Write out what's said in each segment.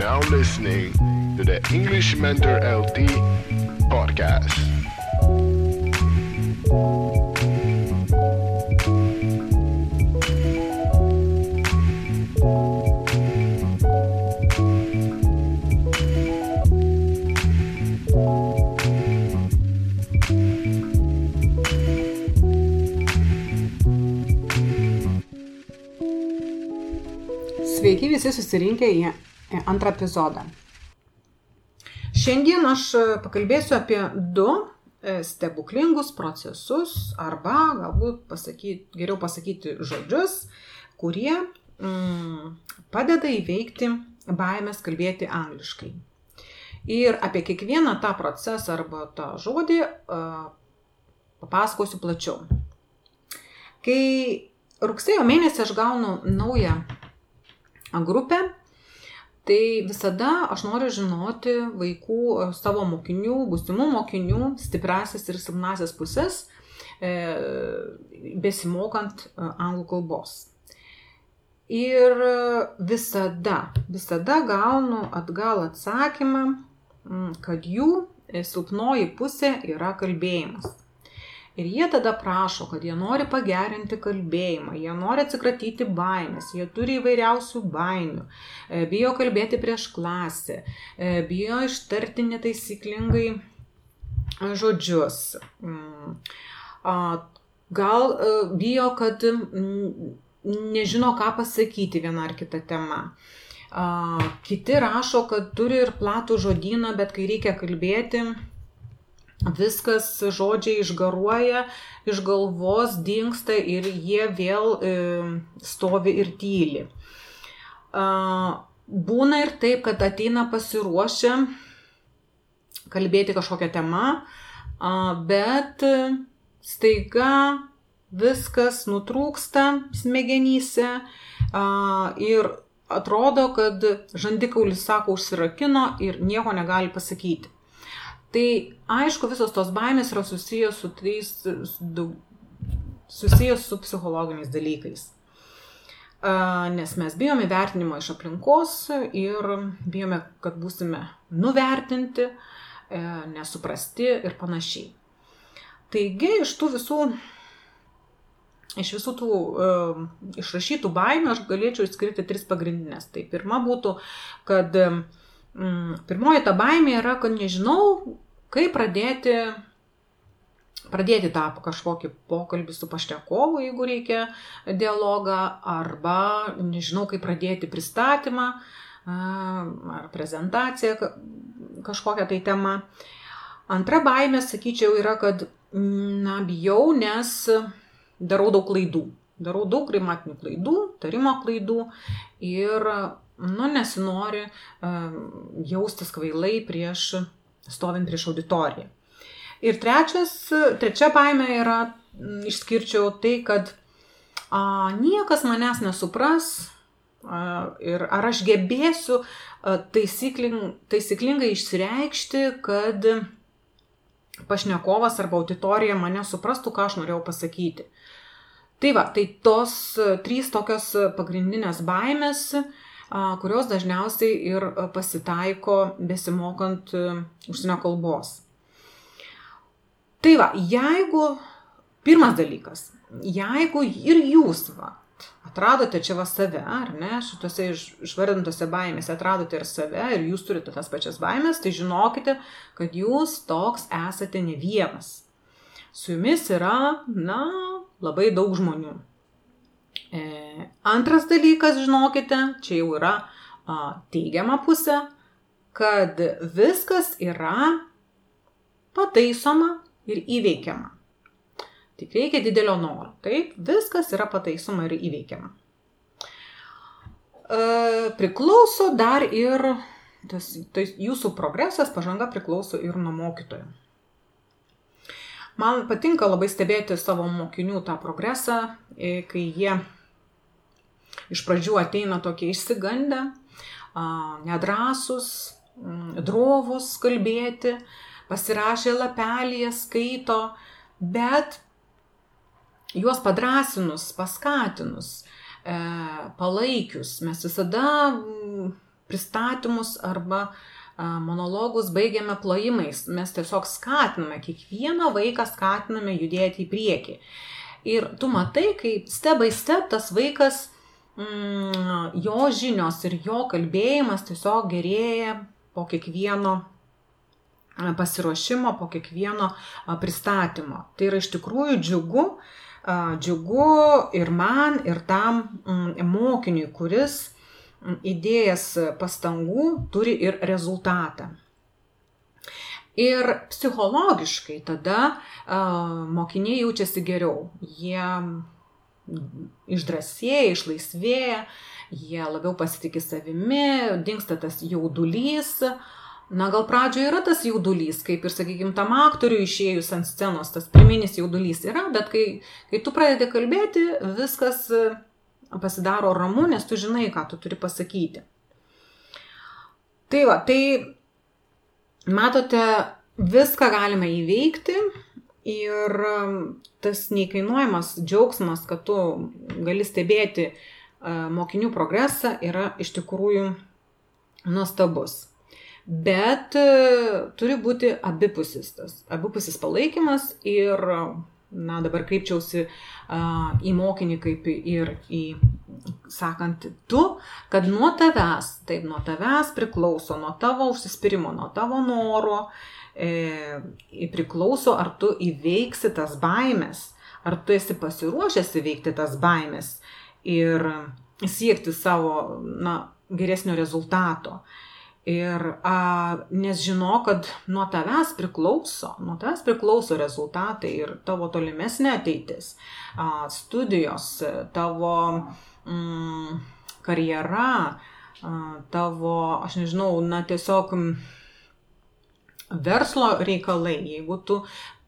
now listening to the English Mentor LT podcast. Sveiki visi susirinkę į į antrą epizodą. Šiandien aš e, pakalbėsiu apie du e, stebuklingus procesus arba galbūt pasakyti, geriau pasakyti žodžius, kurie mm, padeda įveikti baimės kalbėti angliškai. Ir apie kiekvieną tą procesą arba tą žodį uh, papasakosiu plačiau. Kai rugsėjo mėnesį aš gaunu naują grupę, tai visada aš noriu žinoti vaikų, e, savo mokinių, būsimų mokinių stiprasias ir silpnasias pusės, e, besimokant e, anglų kalbos. Ir visada, visada gaunu atgal atsakymą, kad jų silpnoji pusė yra kalbėjimas. Ir jie tada prašo, kad jie nori pagerinti kalbėjimą, jie nori atsikratyti baimės, jie turi įvairiausių baimių, e, bijo kalbėti prieš klasę, e, bijo ištarti netaisyklingai e, žodžius. Mm. Gal bijo, kad mm, nežino, ką pasakyti viena ar kita tema. Kiti rašo, kad turi ir platų žodyną, bet kai reikia kalbėti, viskas žodžiai išgaruoja, iš galvos dinksta ir jie vėl e, stovi ir tyli. E, būna ir taip, kad ateina pasiruošę kalbėti kažkokią temą, e, bet staiga viskas nutrūksta smegenyse e, ir atrodo, kad žandikaulis sako užsirakino ir nieko negali pasakyti. Tai aišku, visos tos baimės yra susijęs su tais, susijęs su psichologiniais dalykais. Nes mes bijome vertinimo iš aplinkos ir bijome, kad būsime nuvertinti, e, nesuprasti ir panašiai. Taigi iš tų visų, iš visų tų uh, išrašytų baimių aš galėčiau išskirti tris pagrindinės. Tai pirma būtų, kad pirmoji ta baimė yra, kad nežinau, kaip pradėti, pradėti tą kažkokį pokalbį su paštekovu, jeigu reikia dialogą, arba nežinau, kaip pradėti pristatymą ar prezentaciją kažkokią tai temą. Antra baimė, sakyčiau, yra, kad, na, bijau, nes darau daug klaidų. Darau daug grimatinių klaidų, tarimo klaidų ir nu, nesinori jaustis kvailai prieš, stovint prieš auditoriją. Ir trečias, trečia baime yra, išskirčiau tai, kad a, niekas manęs nesupras a, ir ar aš gebėsiu a, taisykling, taisyklingai išsireikšti, kad pašnekovas arba auditorija mane suprastų, ką aš norėjau pasakyti. Tai va, tai tos trys tokios pagrindinės baimės, kurios dažniausiai ir pasitaiko besimokant užsienio kalbos. Tai va, jeigu, pirmas dalykas, jeigu ir jūs va, atradote čia va save, ar ne, šituose išvardintose baimėse atradote ir save, ir jūs turite tas pačias baimės, tai žinokite, kad jūs toks esate ne vienas. Su jumis yra, na, labai daug žmonių. E, antras dalykas, žinokite, čia jau yra teigiama pusė, kad viskas yra pataisoma ir įveikiama. Tik reikia didelio noro. Taip, viskas yra pataisoma ir įveikiama. E, priklauso dar ir tas, tas jūsų progresas, pažanga priklauso ir nuo mokytojo. Man patinka labai stebėti savo mokinių tą progresą, e, kai jie iš pradžių ateina tokie išsigandę, nedrasus, drovus kalbėti, pasirašė lapelėje, skaito, bet juos padrasinus, paskatinus, e, palaikius, mes visada pristatymus arba monologus baigiame plojimais. Mes tiesiog skatiname, kiekvieną vaiką skatiname judėti į priekį. Ir tu matai, kaip step by step tas vaikas, mm, jo žinios ir jo kalbėjimas tiesiog gerėja po kiekvieno pasiruošimo, po kiekvieno pristatymo. Tai yra iš tikrųjų džiugu, džiugu ir man, ir tam mm, mokiniui, kuris įdėjęs pastangų turi ir rezultatą. Ir psichologiškai tada uh, mokiniai jaučiasi geriau. Jie išdrasėja, išlaisvėja, jie labiau pasitikė savimi, dinksta tas jaudulys. Na, gal pradžioje yra tas jaudulys, kaip ir, sakykime, tam aktoriui išėjus ant scenos, tas pirminis jaudulys yra, bet kai, kai tu pradedi kalbėti, viskas pasidaro ramu, nes tu žinai, ką tu turi pasakyti. Tai va, tai matote, viską galime įveikti ir um, tas neįkainuojamas džiaugsmas, kad tu gali stebėti uh, mokinių progresą, yra iš tikrųjų nuostabus. Bet uh, turi būti abipusis tas, abipusis palaikymas ir na, dabar kreipčiausi uh, į mokinį kaip ir į, sakant, tu, kad nuo tavęs, taip, nuo tavęs priklauso, nuo tavo užsispyrimo, nuo tavo noro, e, priklauso, ar tu įveiksi tas baimės, ar tu esi pasiruošęs įveikti tas baimės ir siekti savo, na, geresnio rezultato. Ir a, nes žino, kad nuo tavęs priklauso, nuo tavęs priklauso rezultatai ir tavo tolimesnė ateitis, a, studijos, tavo mm, karjera, a, tavo, aš nežinau, na tiesiog verslo reikalai, jeigu tu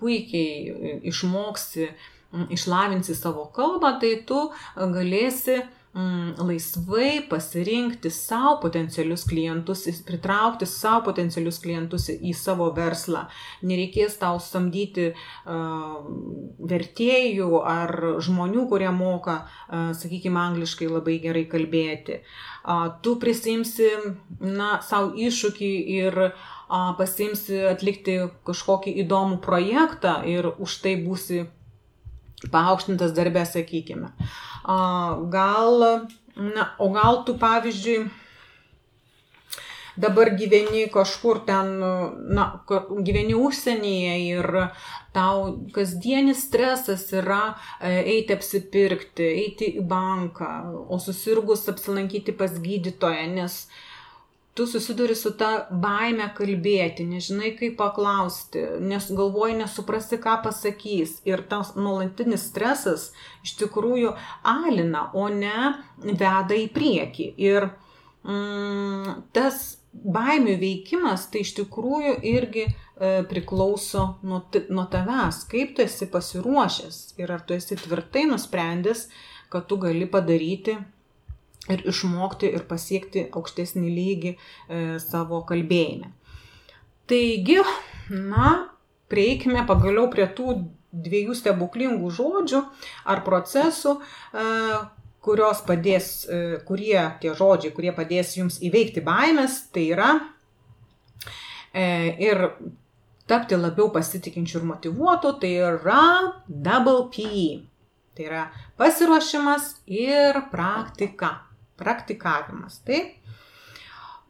puikiai išmoksi, išlavinsi savo kalbą, tai tu galėsi mm, laisvai pasirinkti savo potencialius klientus, pritraukti savo potencialius klientus į savo verslą. Nereikės tau samdyti uh, vertėjų ar žmonių, kurie moka, uh, sakykime, angliškai labai gerai kalbėti. Uh, tu prisimsi, na, savo iššūkį ir uh, pasimsi atlikti kažkokį įdomų projektą ir už tai būsi paaukštintas darbė, sakykime. Gal, na, o gal tu, pavyzdžiui, dabar gyveni kažkur ten, na, gyveni užsienyje ir tau kasdienis stresas yra e, eiti apsipirkti, eiti į banką, o susirgus apsilankyti pas gydytoją, nes uh, tu susiduri su ta baime kalbėti, nežinai kaip paklausti, nes galvoji nesuprasti, ką pasakys. Ir tas nuolatinis stresas iš tikrųjų alina, o ne veda į priekį. Ir mm, tas baimių veikimas tai iš tikrųjų irgi e, priklauso nuo, nuo tavęs, kaip tu esi pasiruošęs ir ar tu esi tvirtai nusprendęs, kad tu gali padaryti ir išmokti ir pasiekti aukštesnį lygį e, savo kalbėjime. Taigi, na, prieikime pagaliau prie tų dviejų stebuklingų žodžių ar procesų, e, kurios padės, e, kurie tie žodžiai, kurie padės jums įveikti baimės, tai yra e, ir tapti labiau pasitikinčių ir motivuotų, tai yra double P. Tai yra pasiruošimas ir praktika praktikavimas. Taip.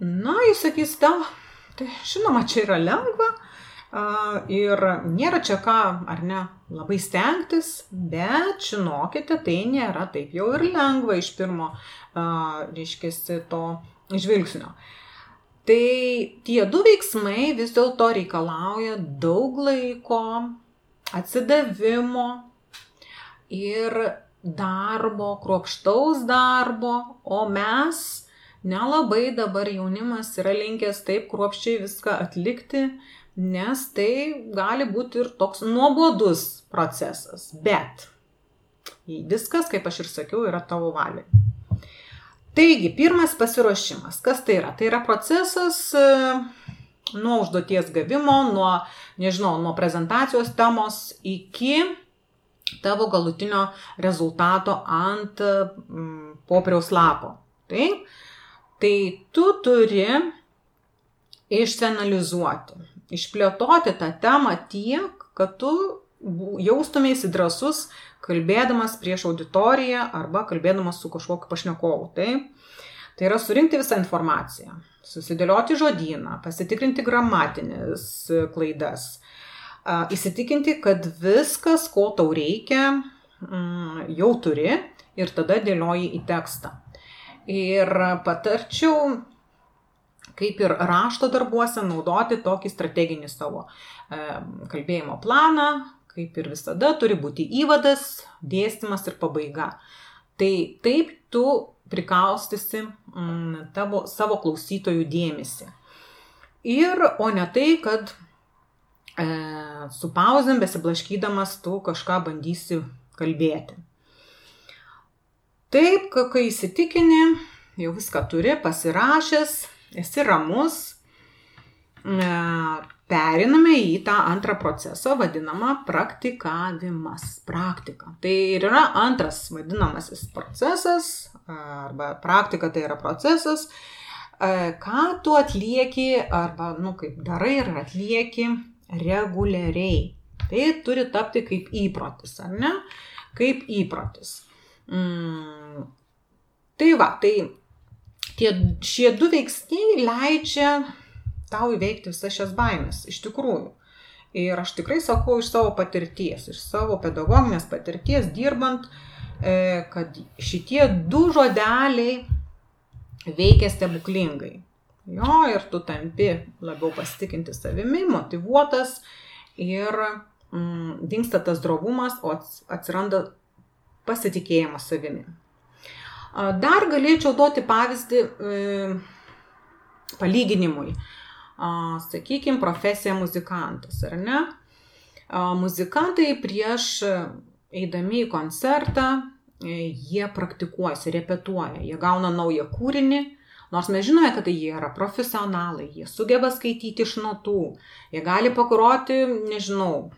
Na, jis sakys, tau, tai žinoma, čia yra lengva ir nėra čia ką, ar ne, labai stengtis, bet žinokite, tai nėra taip jau ir lengva iš pirmo, reiškia, to žvilgsnio. Tai tie du veiksmai vis dėlto reikalauja daug laiko, atsidavimo ir darbo, kruopštaus darbo, o mes nelabai dabar jaunimas yra linkęs taip kruopščiai viską atlikti, nes tai gali būti ir toks nuobodus procesas. Bet viskas, kaip aš ir sakiau, yra tavo valiai. Taigi, pirmas pasiruošimas. Kas tai yra? Tai yra procesas e, nuo užduoties gavimo, nuo, nežinau, nuo prezentacijos temos iki tavo galutinio rezultato ant mm, popieriaus lapo. Tai tai tu turi išsianalizuoti, išplėtoti tą temą tiek, kad tu jaustumėsi drasus, kalbėdamas prieš auditoriją arba kalbėdamas su kažkokiu pašnekovu. Tai, tai yra surinkti visą informaciją, susidėlioti žodyną, pasitikrinti gramatinės klaidas, įsitikinti, kad viskas, ko tau reikia, mm, jau turi ir tada dėlioji į tekstą. Ir patarčiau kaip ir rašto darbuose, naudoti tokį strateginį savo e, kalbėjimo planą, kaip ir visada, turi būti įvadas, dėstymas ir pabaiga. Tai taip tu prikaustysi mm, tavo, savo klausytojų dėmesį. Ir, o ne tai, kad e, su pauzėm besiblaškydamas tu kažką bandysi kalbėti. Taip, kai įsitikini, jau viską turi, pasirašęs, esi ramus, e, periname į tą antrą procesą vadinamą praktikavimas. Praktika. Tai ir yra antras vadinamasis procesas, arba praktika tai yra procesas, e, ką tu atlieki, arba, nu, kaip darai ir atlieki reguliariai. Tai turi tapti kaip įprotis, ar ne? Kaip įprotis. Mm. Tai va, tai tie, šie du veiksniai leidžia tau įveikti visas šias baimės, iš tikrųjų. Ir aš tikrai sakau iš savo patirties, iš savo pedagoginės patirties dirbant, e, kad šitie du žodeliai veikia stebuklingai. Jo, ir tu tampi labiau pasitikinti savimi, motivuotas ir mm, dinksta tas drovumas, o atsiranda pasitikėjimas savimi. Dar galėčiau duoti pavyzdį e, palyginimui. Sakykime, profesija muzikantas, ar ne? Muzikantai prieš eidami į koncertą, e, jie praktikuojasi, repetuoja, jie gauna naują kūrinį, nors mes žinome, kad jie yra profesionalai, jie sugeba skaityti iš notų, jie gali pakuroti, nežinau,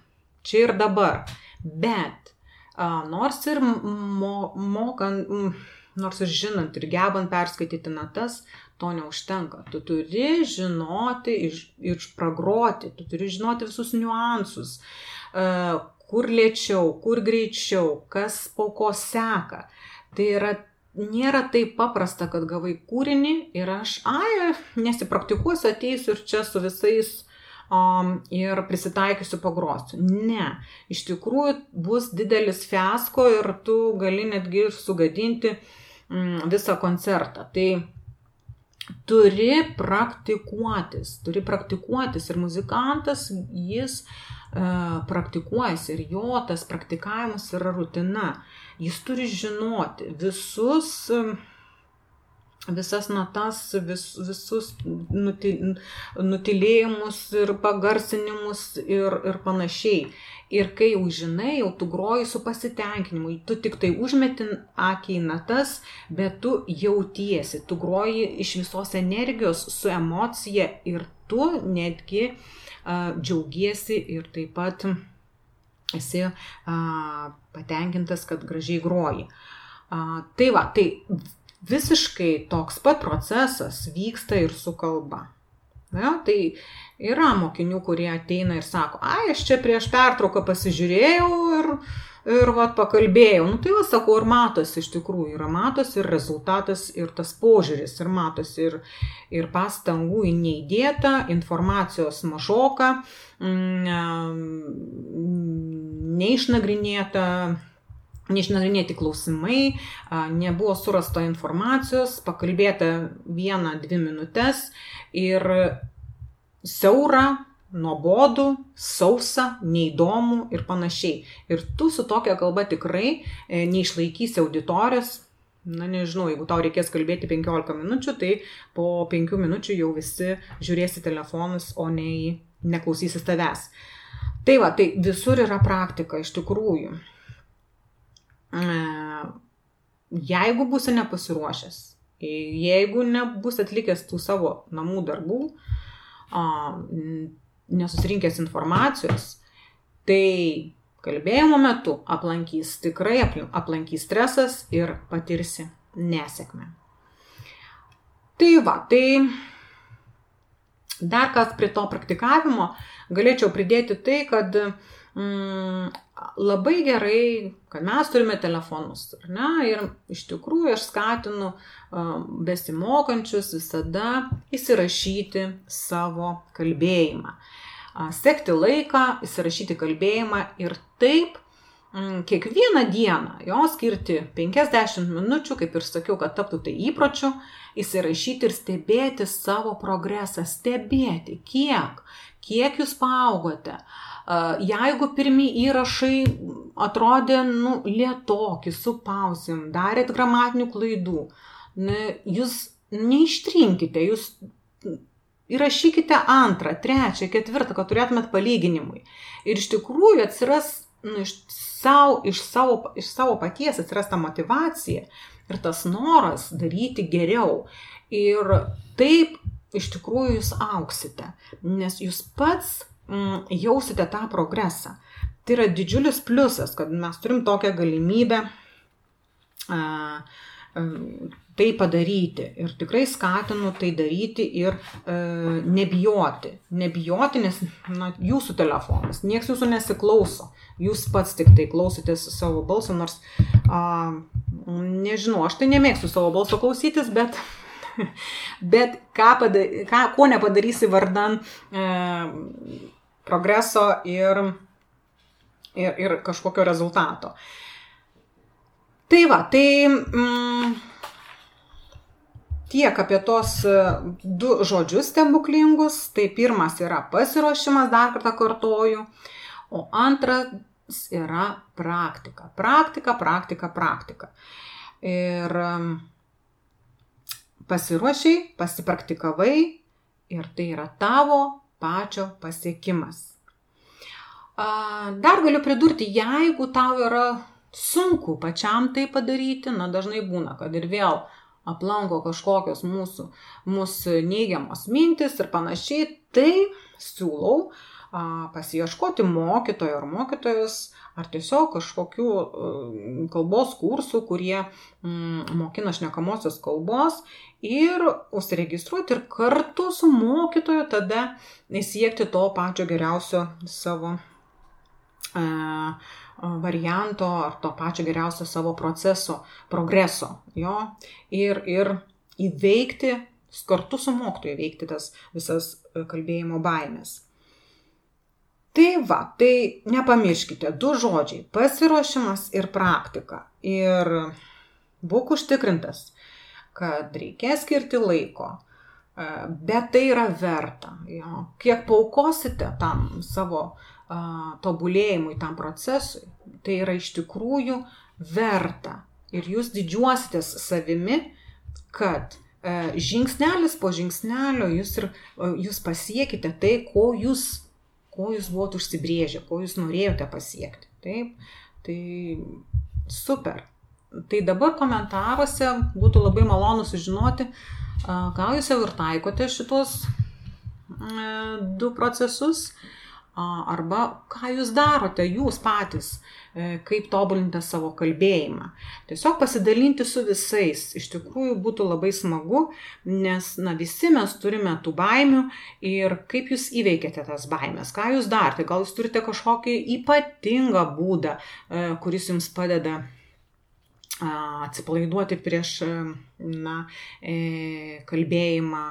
čia ir dabar. Bet nors ir mo, mokant, nors ir žinant ir gebant perskaityti natas, to neužtenka. Tu turi žinoti ir pragroti, tu turi žinoti visus niuansus, e, kur lėčiau, kur greičiau, kas po ko seka. Tai yra, nėra taip paprasta, kad gavai kūrinį ir aš, ai, nesipraktikuosiu, ateisiu ir čia su visais um, ir prisitaikysiu pagrosiu. Ne, iš tikrųjų bus didelis fiasko ir tu gali netgi ir sugadinti Mm, visą koncertą. Tai turi praktikuotis, turi praktikuotis ir muzikantas, jis e, praktikuojasi ir jo tas praktikavimas yra rutina. Jis turi žinoti visus, visas natas, vis, visus nutil, nutilėjimus ir pagarsinimus ir, ir panašiai. Ir kai jau žinai, jau tu groji su pasitenkinimu, tu tik tai užmeti akį į natas, bet tu jautiesi, tu groji iš visos energijos su emocija ir tu netgi uh, džiaugiesi ir taip pat esi uh, patenkintas, kad gražiai groji. Uh, tai va, tai visiškai toks pat procesas vyksta ir su kalba. Ja, tai Yra mokinių, kurie ateina ir sako, ai, aš čia prieš pertrauką pasižiūrėjau ir, ir vat, pakalbėjau. Nu, tai va, sakau, ir matosi iš tikrųjų, yra matosi ir rezultatas, ir tas požiūris, ir matosi, ir, ir pastangų į neįdėtą, informacijos mažoką, mm, neišnagrinėta neišnagrinėti klausimai, nebuvo surasta informacijos, pakalbėta vieną, dvi minutės ir siaura, nuobodų, sausa, neįdomu ir panašiai. Ir tu su tokia kalba tikrai neišlaikysi auditorijos. Na nežinau, jeigu tau reikės kalbėti 15 minučių, tai po 5 minučių jau visi žiūrėsi telefonus, o ne į neklausysis tavęs. Tai va, tai visur yra praktika iš tikrųjų. E, jeigu būsi nepasiruošęs, jeigu nebus atlikęs tų savo namų darbų, nesusirinkęs informacijos, tai kalbėjimo metu aplankys tikrai aplankys stresas ir patirsi nesėkmę. Tai va, tai dar kas prie to praktikavimo galėčiau pridėti tai, kad mm, labai gerai, kad mes turime telefonus. Ne? Ir iš tikrųjų aš skatinu um, besimokančius visada įsirašyti savo kalbėjimą. Sekti laiką, įsirašyti kalbėjimą ir taip kiekvieną dieną jo skirti 50 minučių, kaip ir sakiau, kad taptų tai įpročiu, įsirašyti ir stebėti savo progresą, stebėti, kiek, kiek jūs paaugote. Jeigu pirmie įrašai atrodė, nu, lietoki, su pauzim, darėt gramatinių klaidų, jūs neištrinkite, jūs įrašykite antrą, trečią, ketvirtą, kad turėtumėt palyginimui. Ir iš tikrųjų atsiras nu, iš, sau, iš, savo, iš savo paties atsiras ta motivacija ir tas noras daryti geriau. Ir taip iš tikrųjų jūs auksite, nes jūs pats mm, jausite tą progresą. Tai yra didžiulis pliusas, kad mes turim tokią galimybę a, a, tai padaryti. Ir tikrai skatinu tai daryti ir e, nebijoti. Nebijoti, nes na, jūsų telefonas, niekas jūsų nesiklauso. Jūs pats tik tai klausotės savo balso, nors a, nežinau, aš tai nemėgstu savo balso klausytis, bet, bet ką padary, ką, ko nepadarysi vardan e, progreso ir, ir, ir kažkokio rezultato. Tai va, tai mm, tiek apie tos e, du žodžius stebuklingus. Tai pirmas yra pasiruošimas, dar kartą kartoju, o antras yra praktika. Praktika, praktika, praktika. Ir pasiruošiai, pasipraktikavai ir tai yra tavo pačio pasiekimas. Dar galiu pridurti, jeigu tau yra sunku pačiam tai padaryti, na dažnai būna, kad ir vėl aplanko kažkokios mūsų, mūsų neigiamos mintis ir panašiai, tai siūlau a, pasieškoti mokytojo ar mokytojus, ar tiesiog kažkokių kalbos kursų, kurie m, mokina šnekamosios kalbos ir užsiregistruoti ir kartu su mokytoju tada siekti to pačio geriausio savo varianto ar to pačio geriausio savo proceso, progreso. Jo, ir, ir įveikti, kartu su mokytoju įveikti tas visas kalbėjimo baimės. Tai va, tai nepamirškite, du žodžiai - pasiruošimas ir praktika. Ir būk užtikrintas, kad reikės skirti laiko, e, bet tai yra verta. Jo. Kiek paukosite tam savo a, tobulėjimui, tam procesui, tai yra iš tikrųjų verta. Ir jūs didžiuositės savimi, kad e, žingsnelis po žingsnelio jūs, ir, e, jūs pasiekite tai, ko jūs, ko jūs buvote užsibrėžę, ko jūs norėjote pasiekti. Taip, tai super. Tai dabar komentaruose būtų labai malonu sužinoti, gal jūs jau ir taikote šitos du procesus arba ką jūs darote jūs patys, kaip tobulinti savo kalbėjimą. Tiesiog pasidalinti su visais iš tikrųjų būtų labai smagu, nes na, visi mes turime tų baimių ir kaip jūs įveikėte tas baimės, ką jūs darote, gal jūs turite kažkokį ypatingą būdą, e, kuris jums padeda atsipalaiduoti prieš na, e, kalbėjimą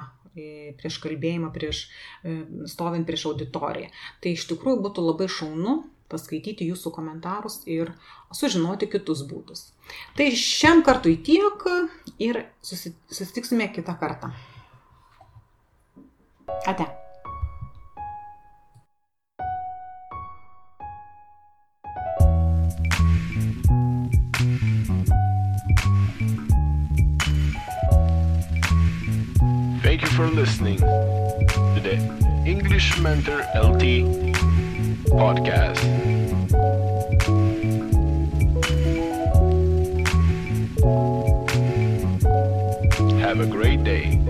prieš kalbėjimą, prieš, e, stovint prieš auditoriją. Tai iš tikrųjų būtų labai šaunu paskaityti jūsų komentarus ir sužinoti kitus būdus. Tai šiam kartui tiek ir susitiksime kitą kartą. Ate. for listening to the English Mentor LT podcast. Have a great day.